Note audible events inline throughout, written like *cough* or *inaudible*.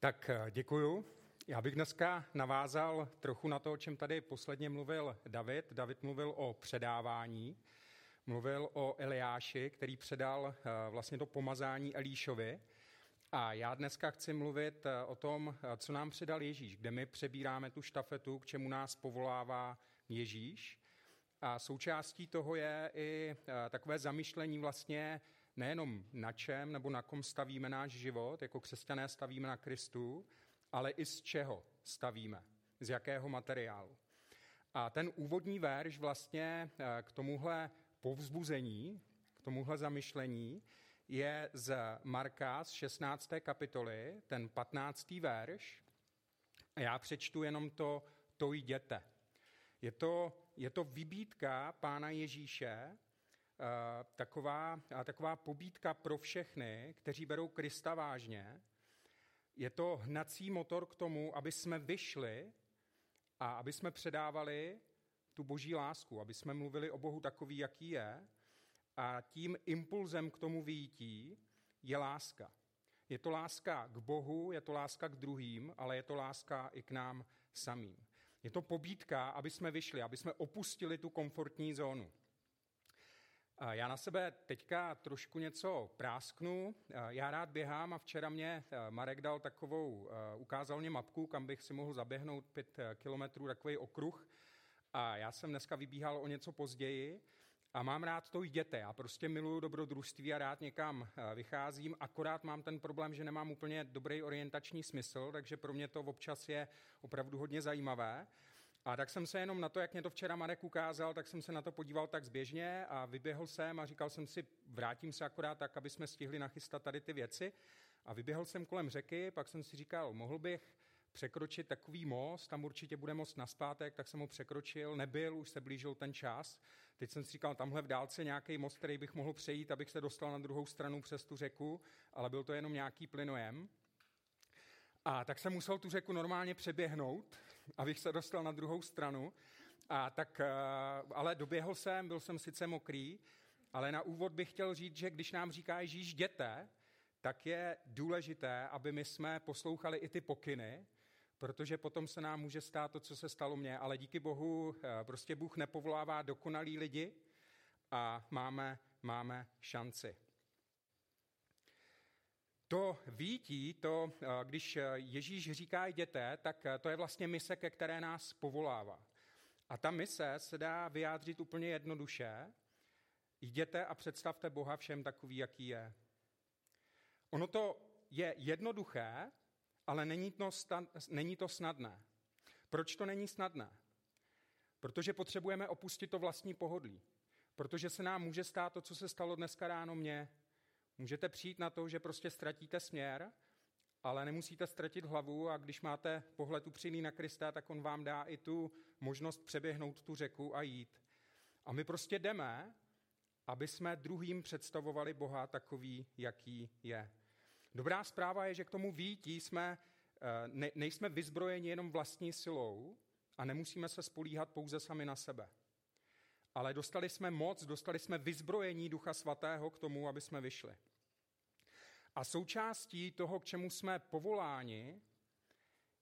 Tak eh, děkuju. Já bych dneska navázal trochu na to, o čem tady posledně mluvil David. David mluvil o předávání, mluvil o Eliáši, který předal eh, vlastně to pomazání Elíšovi. A já dneska chci mluvit eh, o tom, co nám předal Ježíš, kde my přebíráme tu štafetu, k čemu nás povolává Ježíš. A součástí toho je i takové zamyšlení vlastně nejenom na čem nebo na kom stavíme náš život, jako křesťané stavíme na Kristu, ale i z čeho stavíme, z jakého materiálu. A ten úvodní verš vlastně eh, k tomuhle povzbuzení, k tomuhle zamyšlení je z Marka z 16. kapitoly, ten 15. verš. A já přečtu jenom to, to jděte. Je to, je to vybídka Pána Ježíše, taková, taková pobídka pro všechny, kteří berou Krista vážně. Je to hnací motor k tomu, aby jsme vyšli a aby jsme předávali tu boží lásku, aby jsme mluvili o Bohu takový, jaký je. A tím impulzem k tomu výjití je láska. Je to láska k Bohu, je to láska k druhým, ale je to láska i k nám samým. Je to pobídka, aby jsme vyšli, aby jsme opustili tu komfortní zónu. Já na sebe teďka trošku něco prásknu. Já rád běhám a včera mě eh, Marek dal takovou, eh, ukázal mě mapku, kam bych si mohl zaběhnout pět eh, kilometrů, takový okruh. A já jsem dneska vybíhal o něco později a mám rád to jděte. Já prostě miluju dobrodružství a rád někam vycházím, akorát mám ten problém, že nemám úplně dobrý orientační smysl, takže pro mě to občas je opravdu hodně zajímavé. A tak jsem se jenom na to, jak mě to včera Marek ukázal, tak jsem se na to podíval tak zběžně a vyběhl jsem a říkal jsem si, vrátím se akorát tak, aby jsme stihli nachystat tady ty věci. A vyběhl jsem kolem řeky, pak jsem si říkal, mohl bych překročit takový most, tam určitě bude most na zpátek, tak jsem ho překročil, nebyl, už se blížil ten čas. Teď jsem si říkal, tamhle v dálce nějaký most, který bych mohl přejít, abych se dostal na druhou stranu přes tu řeku, ale byl to jenom nějaký plynojem. A tak jsem musel tu řeku normálně přeběhnout, abych se dostal na druhou stranu. A tak, eh, ale doběhl jsem, byl jsem sice mokrý, ale na úvod bych chtěl říct, že když nám říká Ježíš jděte, tak je důležité, aby my jsme poslouchali i ty pokyny, protože potom se nám může stát to, co se stalo mně, ale díky Bohu, eh, prostě Bůh nepovolává dokonalý lidi a máme, máme šanci. To vítí, to, eh, když eh, Ježíš říká jděte, tak eh, to je vlastně mise, ke které nás povolává. A ta mise se dá vyjádřit úplně jednoduše. Jděte a představte Boha všem takový, jaký je. Ono to je jednoduché, ale není to, není to snadné. Proč to není snadné? Protože potřebujeme opustit to vlastní pohodlí. Protože se nám může stát to, co se stalo dneska ráno mně, Můžete přijít na to, že prostě ztratíte směr, ale nemusíte ztratit hlavu a když máte pohled upřímný na Krista, tak on vám dá i tu možnost přeběhnout tu řeku a jít. A my prostě jdeme, aby jsme druhým představovali Boha takový, jaký je. Dobrá zpráva je, že k tomu výjití jsme, eh, ne, nejsme vyzbrojeni jenom vlastní silou a nemusíme se spolíhat pouze sami na sebe. Ale dostali jsme moc, dostali jsme vyzbrojení Ducha Svatého k tomu, aby jsme vyšli. A součástí toho, k čemu jsme povoláni,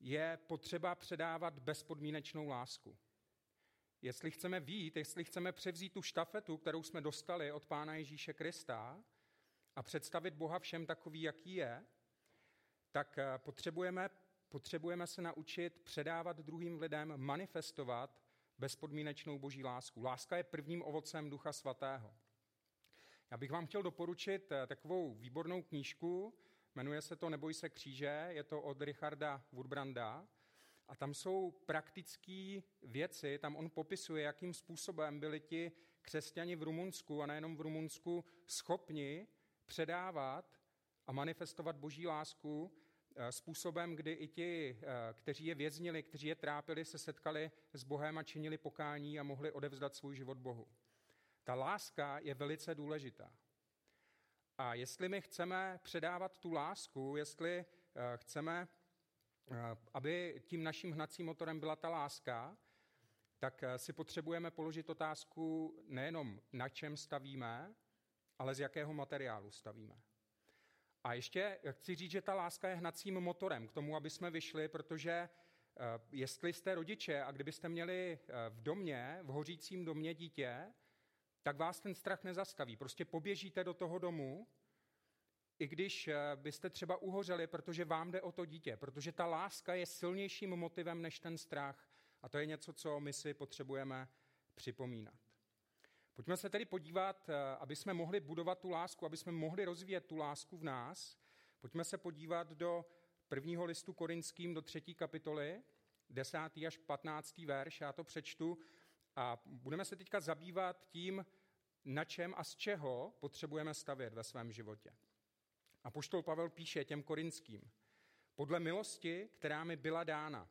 je potřeba předávat bezpodmínečnou lásku. Jestli chceme vít, jestli chceme převzít tu štafetu, kterou jsme dostali od Pána Ježíše Krista a představit Boha všem takový, jaký je, tak eh, potřebujeme, potřebujeme se naučit předávat druhým lidem, manifestovat bezpodmínečnou boží lásku. Láska je prvním ovocem Ducha Svatého. Já bych vám chtěl doporučit eh, takovou výbornou knížku, jmenuje se to Neboj se kříže, je to od Richarda Woodbranda. A tam jsou praktické věci, tam on popisuje, jakým způsobem byli ti křesťani v Rumunsku a nejenom v Rumunsku schopni předávat a manifestovat boží lásku způsobem, kdy i ti, eh, kteří je věznili, kteří je trápili, se setkali s Bohem a činili pokání a mohli odevzdat svůj život Bohu. Ta láska je velice důležitá. A jestli my chceme předávat tu lásku, jestli eh, chceme, eh, aby tím naším hnacím motorem byla ta láska, tak eh, si potřebujeme položit otázku nejenom na čem stavíme, ale z jakého materiálu stavíme. A ještě chci říct, že ta láska je hnacím motorem k tomu, aby jsme vyšli, protože eh, jestli jste rodiče a kdybyste měli eh, v domě, v hořícím domě dítě, tak vás ten strach nezastaví. Prostě poběžíte do toho domu, i když eh, byste třeba uhořeli, protože vám jde o to dítě, protože ta láska je silnějším motivem než ten strach. A to je něco, co my si potřebujeme připomínat. Pojďme se tedy podívat, eh, aby jsme mohli budovat tu lásku, aby jsme mohli rozvíjet tu lásku v nás. Pojďme se podívat do prvního listu korinským, do třetí kapitoly, desátý až patnáctý verš, já to přečtu a budeme se teďka zabývat tím, na čem a z čeho potřebujeme stavět ve svém životě. A poštol Pavel píše těm korinským, podle milosti, která mi byla dána,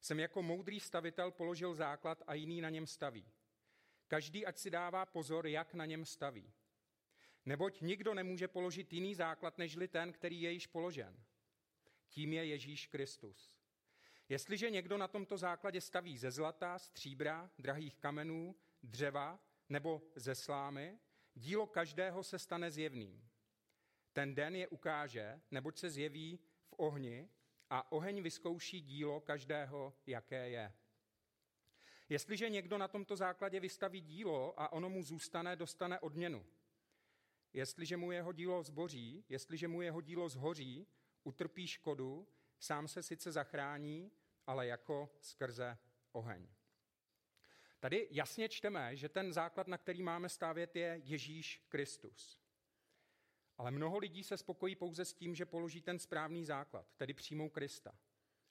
jsem jako moudrý stavitel položil základ a jiný na něm staví. Každý ať si dává pozor, jak na něm staví. Neboť nikdo nemůže položit jiný základ, nežli ten, který je již položen. Tím je Ježíš Kristus. Jestliže někdo na tomto základě staví ze zlata, stříbra, drahých kamenů, dřeva nebo ze slámy, dílo každého se stane zjevným. Ten den je ukáže, neboť se zjeví v ohni a oheň vyzkouší dílo každého, jaké je. Jestliže někdo na tomto základě vystaví dílo a ono mu zůstane, dostane odměnu. Jestliže mu jeho dílo zboří, jestliže mu jeho dílo zhoří, utrpí škodu, sám se sice zachrání, ale jako skrze oheň. Tady jasně čteme, že ten základ, na který máme stávět, je Ježíš Kristus. Ale mnoho lidí se spokojí pouze s tím, že položí ten správný základ, tedy přijmou Krista.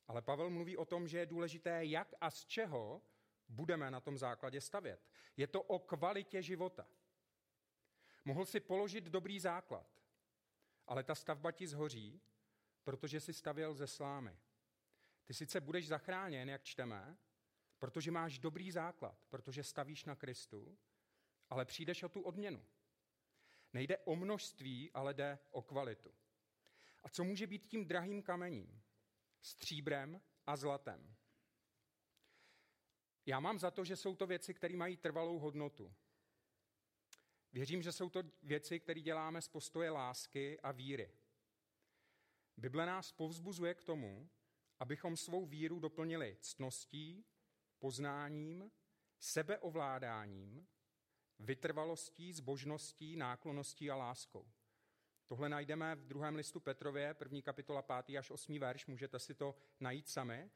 Ale Pavel mluví o tom, že je důležité, jak a z čeho budeme na tom základě stavět. Je to o kvalitě života. Mohl si položit dobrý základ, ale ta stavba ti zhoří, protože si stavěl ze slámy. Ty sice budeš zachráněn, jak čteme, protože máš dobrý základ, protože stavíš na Kristu, ale přijdeš o tu odměnu. Nejde o množství, ale jde o kvalitu. A co může být tím drahým kamením? Stříbrem a zlatem. Já mám za to, že jsou to věci, které mají trvalou hodnotu. Věřím, že jsou to věci, které děláme z postoje lásky a víry. Bible nás povzbuzuje k tomu, abychom svou víru doplnili ctností, poznáním, sebeovládáním, vytrvalostí, zbožností, náklonností a láskou. Tohle najdeme v druhém listu Petrově, první kapitola 5. až 8. verš, můžete si to najít sami.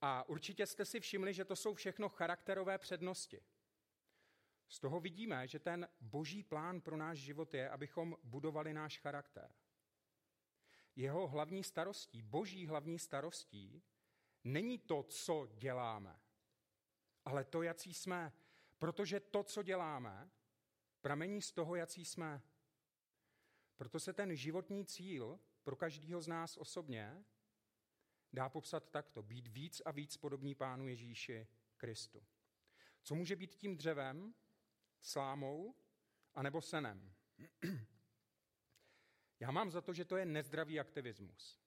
A určitě jste si všimli, že to jsou všechno charakterové přednosti. Z toho vidíme, že ten boží plán pro náš život je, abychom budovali náš charakter. Jeho hlavní starostí, boží hlavní starostí, není to, co děláme, ale to, jací jsme. Protože to, co děláme, pramení z toho, jací jsme. Proto se ten životní cíl pro každého z nás osobně dá popsat takto. Být víc a víc podobný Pánu Ježíši Kristu. Co může být tím dřevem, slámou anebo senem? *clears throat* Já mám za to, že to je nezdravý aktivismus.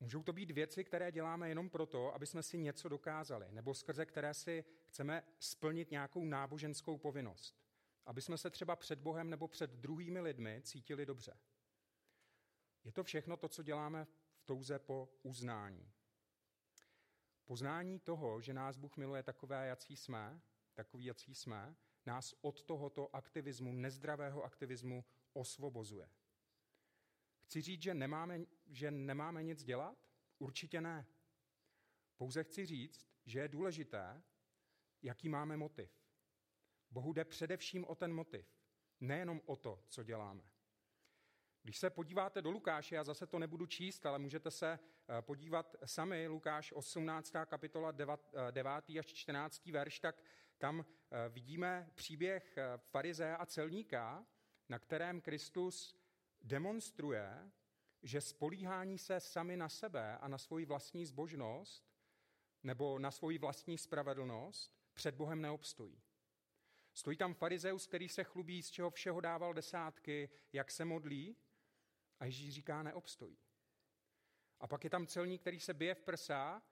Můžou to být věci, které děláme jenom proto, aby jsme si něco dokázali, nebo skrze které si chceme splnit nějakou náboženskou povinnost. Aby jsme se třeba před Bohem nebo před druhými lidmi cítili dobře. Je to všechno to, co děláme v touze po uznání. Poznání toho, že nás Bůh miluje takové, jací jsme, takový, jací jsme, nás od tohoto aktivismu, nezdravého aktivismu, osvobozuje. Chci říct, že nemáme, že nemáme nic dělat? Určitě ne. Pouze chci říct, že je důležité, jaký máme motiv. Bohu jde především o ten motiv, nejenom o to, co děláme. Když se podíváte do Lukáše, já zase to nebudu číst, ale můžete se eh, podívat sami, Lukáš 18. kapitola 9. až 14. verš, tak tam eh, vidíme příběh eh, farize a celníka, na kterém Kristus demonstruje, že spolíhání se sami na sebe a na svoji vlastní zbožnost nebo na svoji vlastní spravedlnost před Bohem neobstojí. Stojí tam farizeus, který se chlubí, z čeho všeho dával desátky, jak se modlí, a Ježíš říká, neobstojí. A pak je tam celník, který se bije v prsa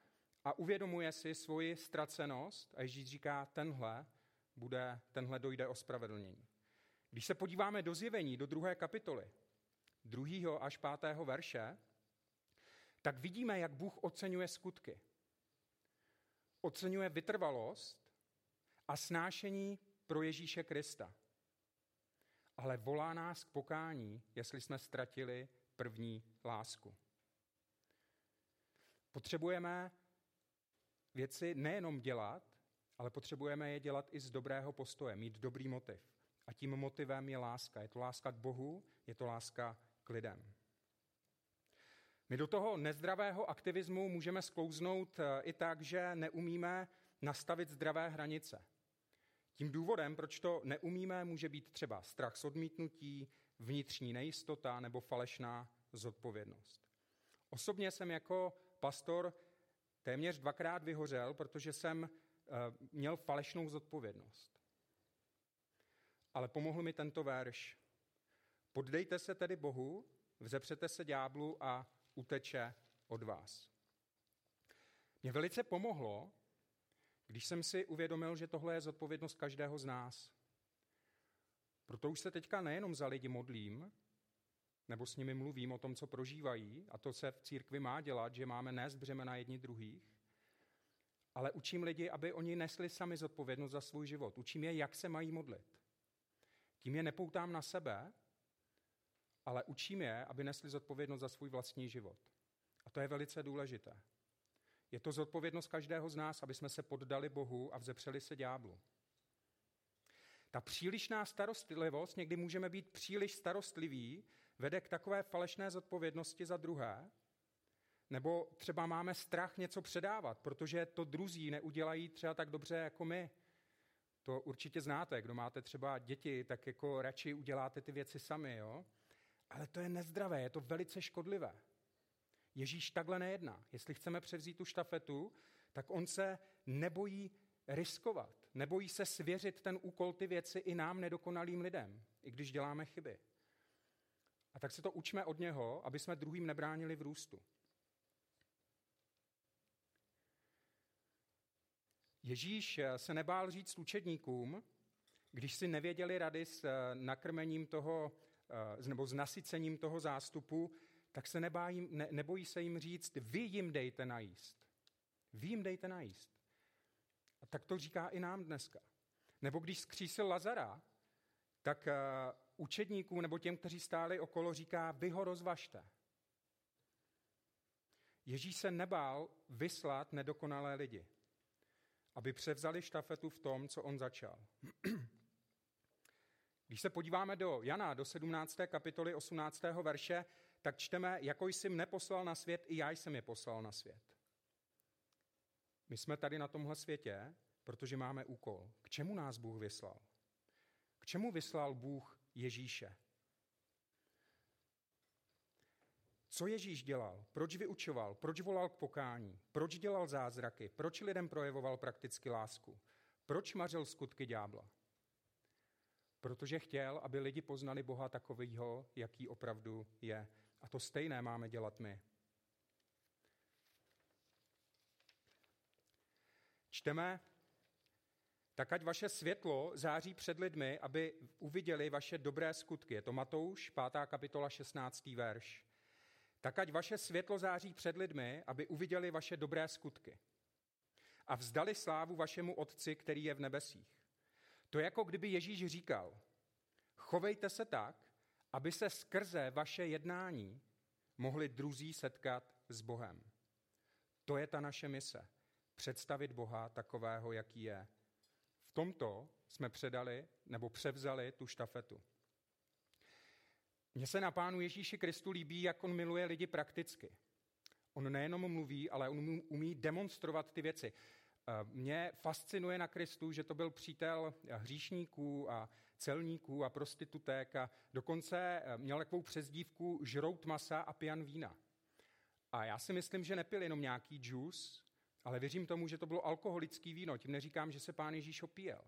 a uvědomuje si svoji ztracenost a Ježíš říká, tenhle, bude, tenhle dojde o spravedlnění. Když se podíváme do zjevení, do druhé kapitoly, druhého až pátého verše, tak vidíme, jak Bůh oceňuje skutky. Oceňuje vytrvalost a snášení pro Ježíše Krista. Ale volá nás k pokání, jestli jsme ztratili první lásku. Potřebujeme věci nejenom dělat, ale potřebujeme je dělat i z dobrého postoje, mít dobrý motiv. A tím motivem je láska. Je to láska k Bohu, je to láska k lidem. My do toho nezdravého aktivismu můžeme sklouznout eh, i tak, že neumíme nastavit zdravé hranice. Tím důvodem, proč to neumíme, může být třeba strach z odmítnutí, vnitřní nejistota nebo falešná zodpovědnost. Osobně jsem jako pastor téměř dvakrát vyhořel, protože jsem eh, měl falešnou zodpovědnost. Ale pomohl mi tento verš. Poddejte se tedy Bohu, vzepřete se ďáblu a uteče od vás. Mě velice pomohlo, když jsem si uvědomil, že tohle je zodpovědnost každého z nás. Proto už se teďka nejenom za lidi modlím, nebo s nimi mluvím o tom, co prožívají, a to se v církvi má dělat, že máme nést břemena jedni druhých, ale učím lidi, aby oni nesli sami zodpovědnost za svůj život. Učím je, jak se mají modlit. Tím je nepoutám na sebe, ale učím je, aby nesli zodpovědnost za svůj vlastní život. A to je velice důležité. Je to zodpovědnost každého z nás, aby jsme se poddali Bohu a vzepřeli se ďáblu. Ta přílišná starostlivost, někdy můžeme být příliš starostliví, vede k takové falešné zodpovědnosti za druhé, nebo třeba máme strach něco předávat, protože to druzí neudělají třeba tak dobře jako my. To určitě znáte, kdo máte třeba děti, tak jako radši uděláte ty věci sami, jo? Ale to je nezdravé, je to velice škodlivé. Ježíš takhle nejedná. Jestli chceme převzít tu štafetu, tak on se nebojí riskovat, nebojí se svěřit ten úkol, ty věci i nám nedokonalým lidem, i když děláme chyby. A tak se to učme od něho, aby jsme druhým nebránili v růstu. Ježíš se nebál říct učedníkům, když si nevěděli rady s eh, nakrmením toho, eh, nebo s nasycením toho zástupu, tak se nebájí, ne, nebojí se jim říct, vy jim dejte najíst. Vy jim dejte najíst. A tak to říká i nám dneska. Nebo když skřísil Lazara, tak uh, učedníkům nebo těm, kteří stáli okolo, říká, vy ho rozvažte. Ježíš se nebál vyslat nedokonalé lidi, aby převzali štafetu v tom, co on začal. Když se podíváme do Jana, do 17. kapitoly 18. verše, tak čteme, jako jsi mne poslal na svět, i já jsem je poslal na svět. My jsme tady na tomhle světě, protože máme úkol. K čemu nás Bůh vyslal? K čemu vyslal Bůh Ježíše? Co Ježíš dělal? Proč vyučoval? Proč volal k pokání? Proč dělal zázraky? Proč lidem projevoval prakticky lásku? Proč mařil skutky ďábla? Protože chtěl, aby lidi poznali Boha takovýho, jaký opravdu je. A to stejné máme dělat my. Čteme, tak ať vaše světlo září před lidmi, aby uviděli vaše dobré skutky. Je to Matouš, 5. kapitola, 16. verš. Tak ať vaše světlo září před lidmi, aby uviděli vaše dobré skutky. A vzdali slávu vašemu Otci, který je v nebesích. To je jako kdyby Ježíš říkal, chovejte se tak, aby se skrze vaše jednání mohli druzí setkat s Bohem. To je ta naše mise. Představit Boha takového, jaký je. V tomto jsme předali nebo převzali tu štafetu. Mně se na Pánu Ježíši Kristu líbí, jak on miluje lidi prakticky. On nejenom mluví, ale on umí demonstrovat ty věci. Mě fascinuje na Kristu, že to byl přítel hříšníků a celníků a prostitutek a dokonce eh, měl takovou přezdívku žrout masa a pijan vína. A já si myslím, že nepil jenom nějaký džus, ale věřím tomu, že to bylo alkoholický víno. Tím neříkám, že se pán Ježíš opíjel.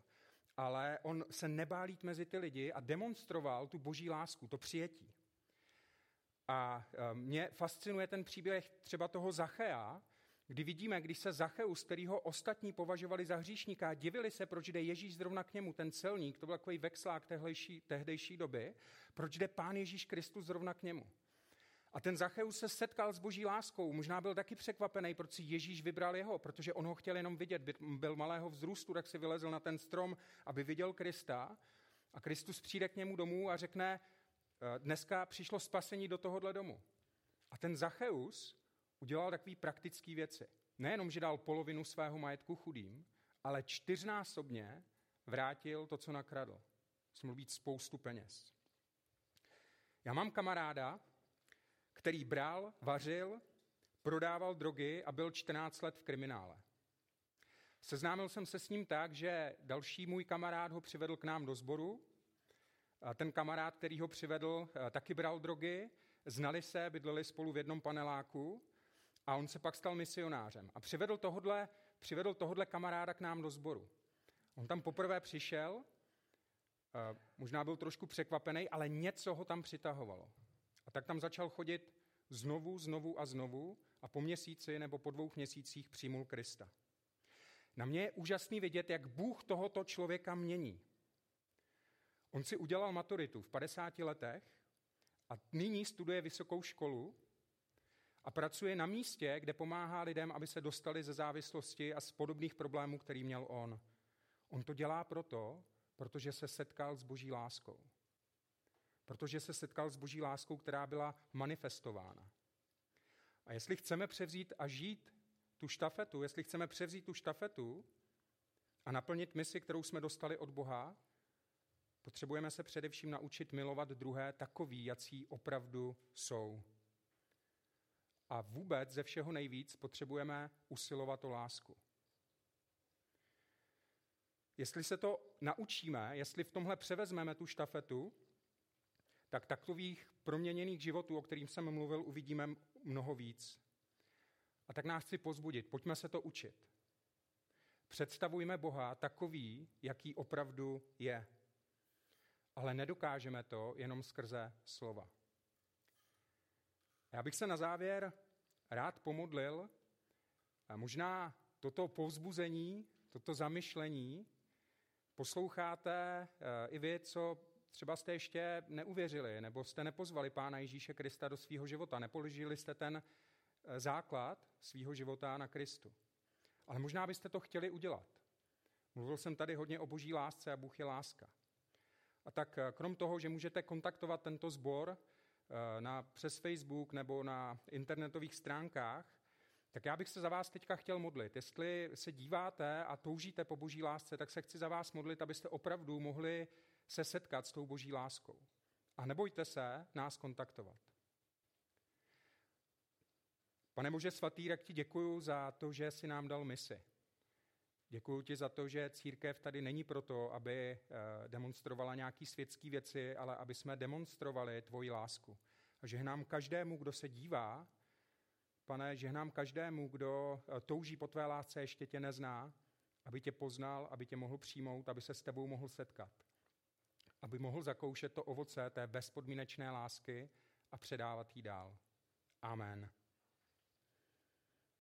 Ale on se nebálít mezi ty lidi a demonstroval tu boží lásku, to přijetí. A eh, mě fascinuje ten příběh třeba toho Zachea, kdy vidíme, když se Zacheus, který ho ostatní považovali za hříšníka, divili se, proč jde Ježíš zrovna k němu, ten celník, to byl takový vexlák tehdejší, tehdejší doby, proč jde pán Ježíš Kristus zrovna k němu. A ten Zacheus se setkal s boží láskou. Možná byl taky překvapený, proč si Ježíš vybral jeho, protože on ho chtěl jenom vidět. Byl malého vzrůstu, tak si vylezl na ten strom, aby viděl Krista. A Kristus přijde k němu domů a řekne, eh, dneska přišlo spasení do tohohle domu. A ten Zacheus udělal takové praktické věci. Nejenom, že dal polovinu svého majetku chudým, ale čtyřnásobně vrátil to, co nakradl. Být spoustu peněz. Já mám kamaráda, který bral, vařil, prodával drogy a byl 14 let v kriminále. Seznámil jsem se s ním tak, že další můj kamarád ho přivedl k nám do sboru. Ten kamarád, který ho přivedl, eh, taky bral drogy, znali se, bydleli spolu v jednom paneláku a on se pak stal misionářem. A přivedl tohodle, přivedl tohodle kamaráda k nám do sboru. On tam poprvé přišel, eh, možná byl trošku překvapený, ale něco ho tam přitahovalo. A tak tam začal chodit znovu, znovu a znovu a po měsíci nebo po dvou měsících přijmul Krista. Na mě je úžasný vidět, jak Bůh tohoto člověka mění. On si udělal maturitu v 50 letech a nyní studuje vysokou školu a pracuje na místě, kde pomáhá lidem, aby se dostali ze závislosti a z podobných problémů, který měl on. On to dělá proto, protože se setkal s boží láskou protože se setkal s boží láskou, která byla manifestována. A jestli chceme převzít a žít tu štafetu, jestli chceme převzít tu štafetu a naplnit misi, kterou jsme dostali od Boha, potřebujeme se především naučit milovat druhé takový, jací opravdu jsou. A vůbec ze všeho nejvíc potřebujeme usilovat o lásku. Jestli se to naučíme, jestli v tomhle převezmeme tu štafetu, tak takových proměněných životů, o kterým jsem mluvil, uvidíme mnoho víc. A tak nás chci pozbudit, pojďme se to učit. Představujme Boha takový, jaký opravdu je. Ale nedokážeme to jenom skrze slova. Já bych se na závěr rád pomodlil, a možná toto povzbuzení, toto zamyšlení posloucháte eh, i vy, co třeba jste ještě neuvěřili, nebo jste nepozvali Pána Ježíše Krista do svého života, nepoložili jste ten eh, základ svého života na Kristu. Ale možná byste to chtěli udělat. Mluvil jsem tady hodně o boží lásce a Bůh je láska. A tak eh, krom toho, že můžete kontaktovat tento sbor na, přes Facebook nebo na internetových stránkách, tak já bych se za vás teďka chtěl modlit. Jestli se díváte a toužíte po boží lásce, tak se chci za vás modlit, abyste opravdu mohli se setkat s tou boží láskou. A nebojte se nás kontaktovat. Pane Bože svatý, tak ti děkuju za to, že jsi nám dal misi. Děkuji ti za to, že církev tady není proto, aby eh, demonstrovala nějaké světské věci, ale aby jsme demonstrovali tvoji lásku. A žehnám každému, kdo se dívá, pane, žehnám každému, kdo eh, touží po tvé lásce, ještě tě nezná, aby tě poznal, aby tě mohl přijmout, aby se s tebou mohl setkat aby mohl zakoušet to ovoce té bezpodmínečné lásky a předávat jí dál. Amen.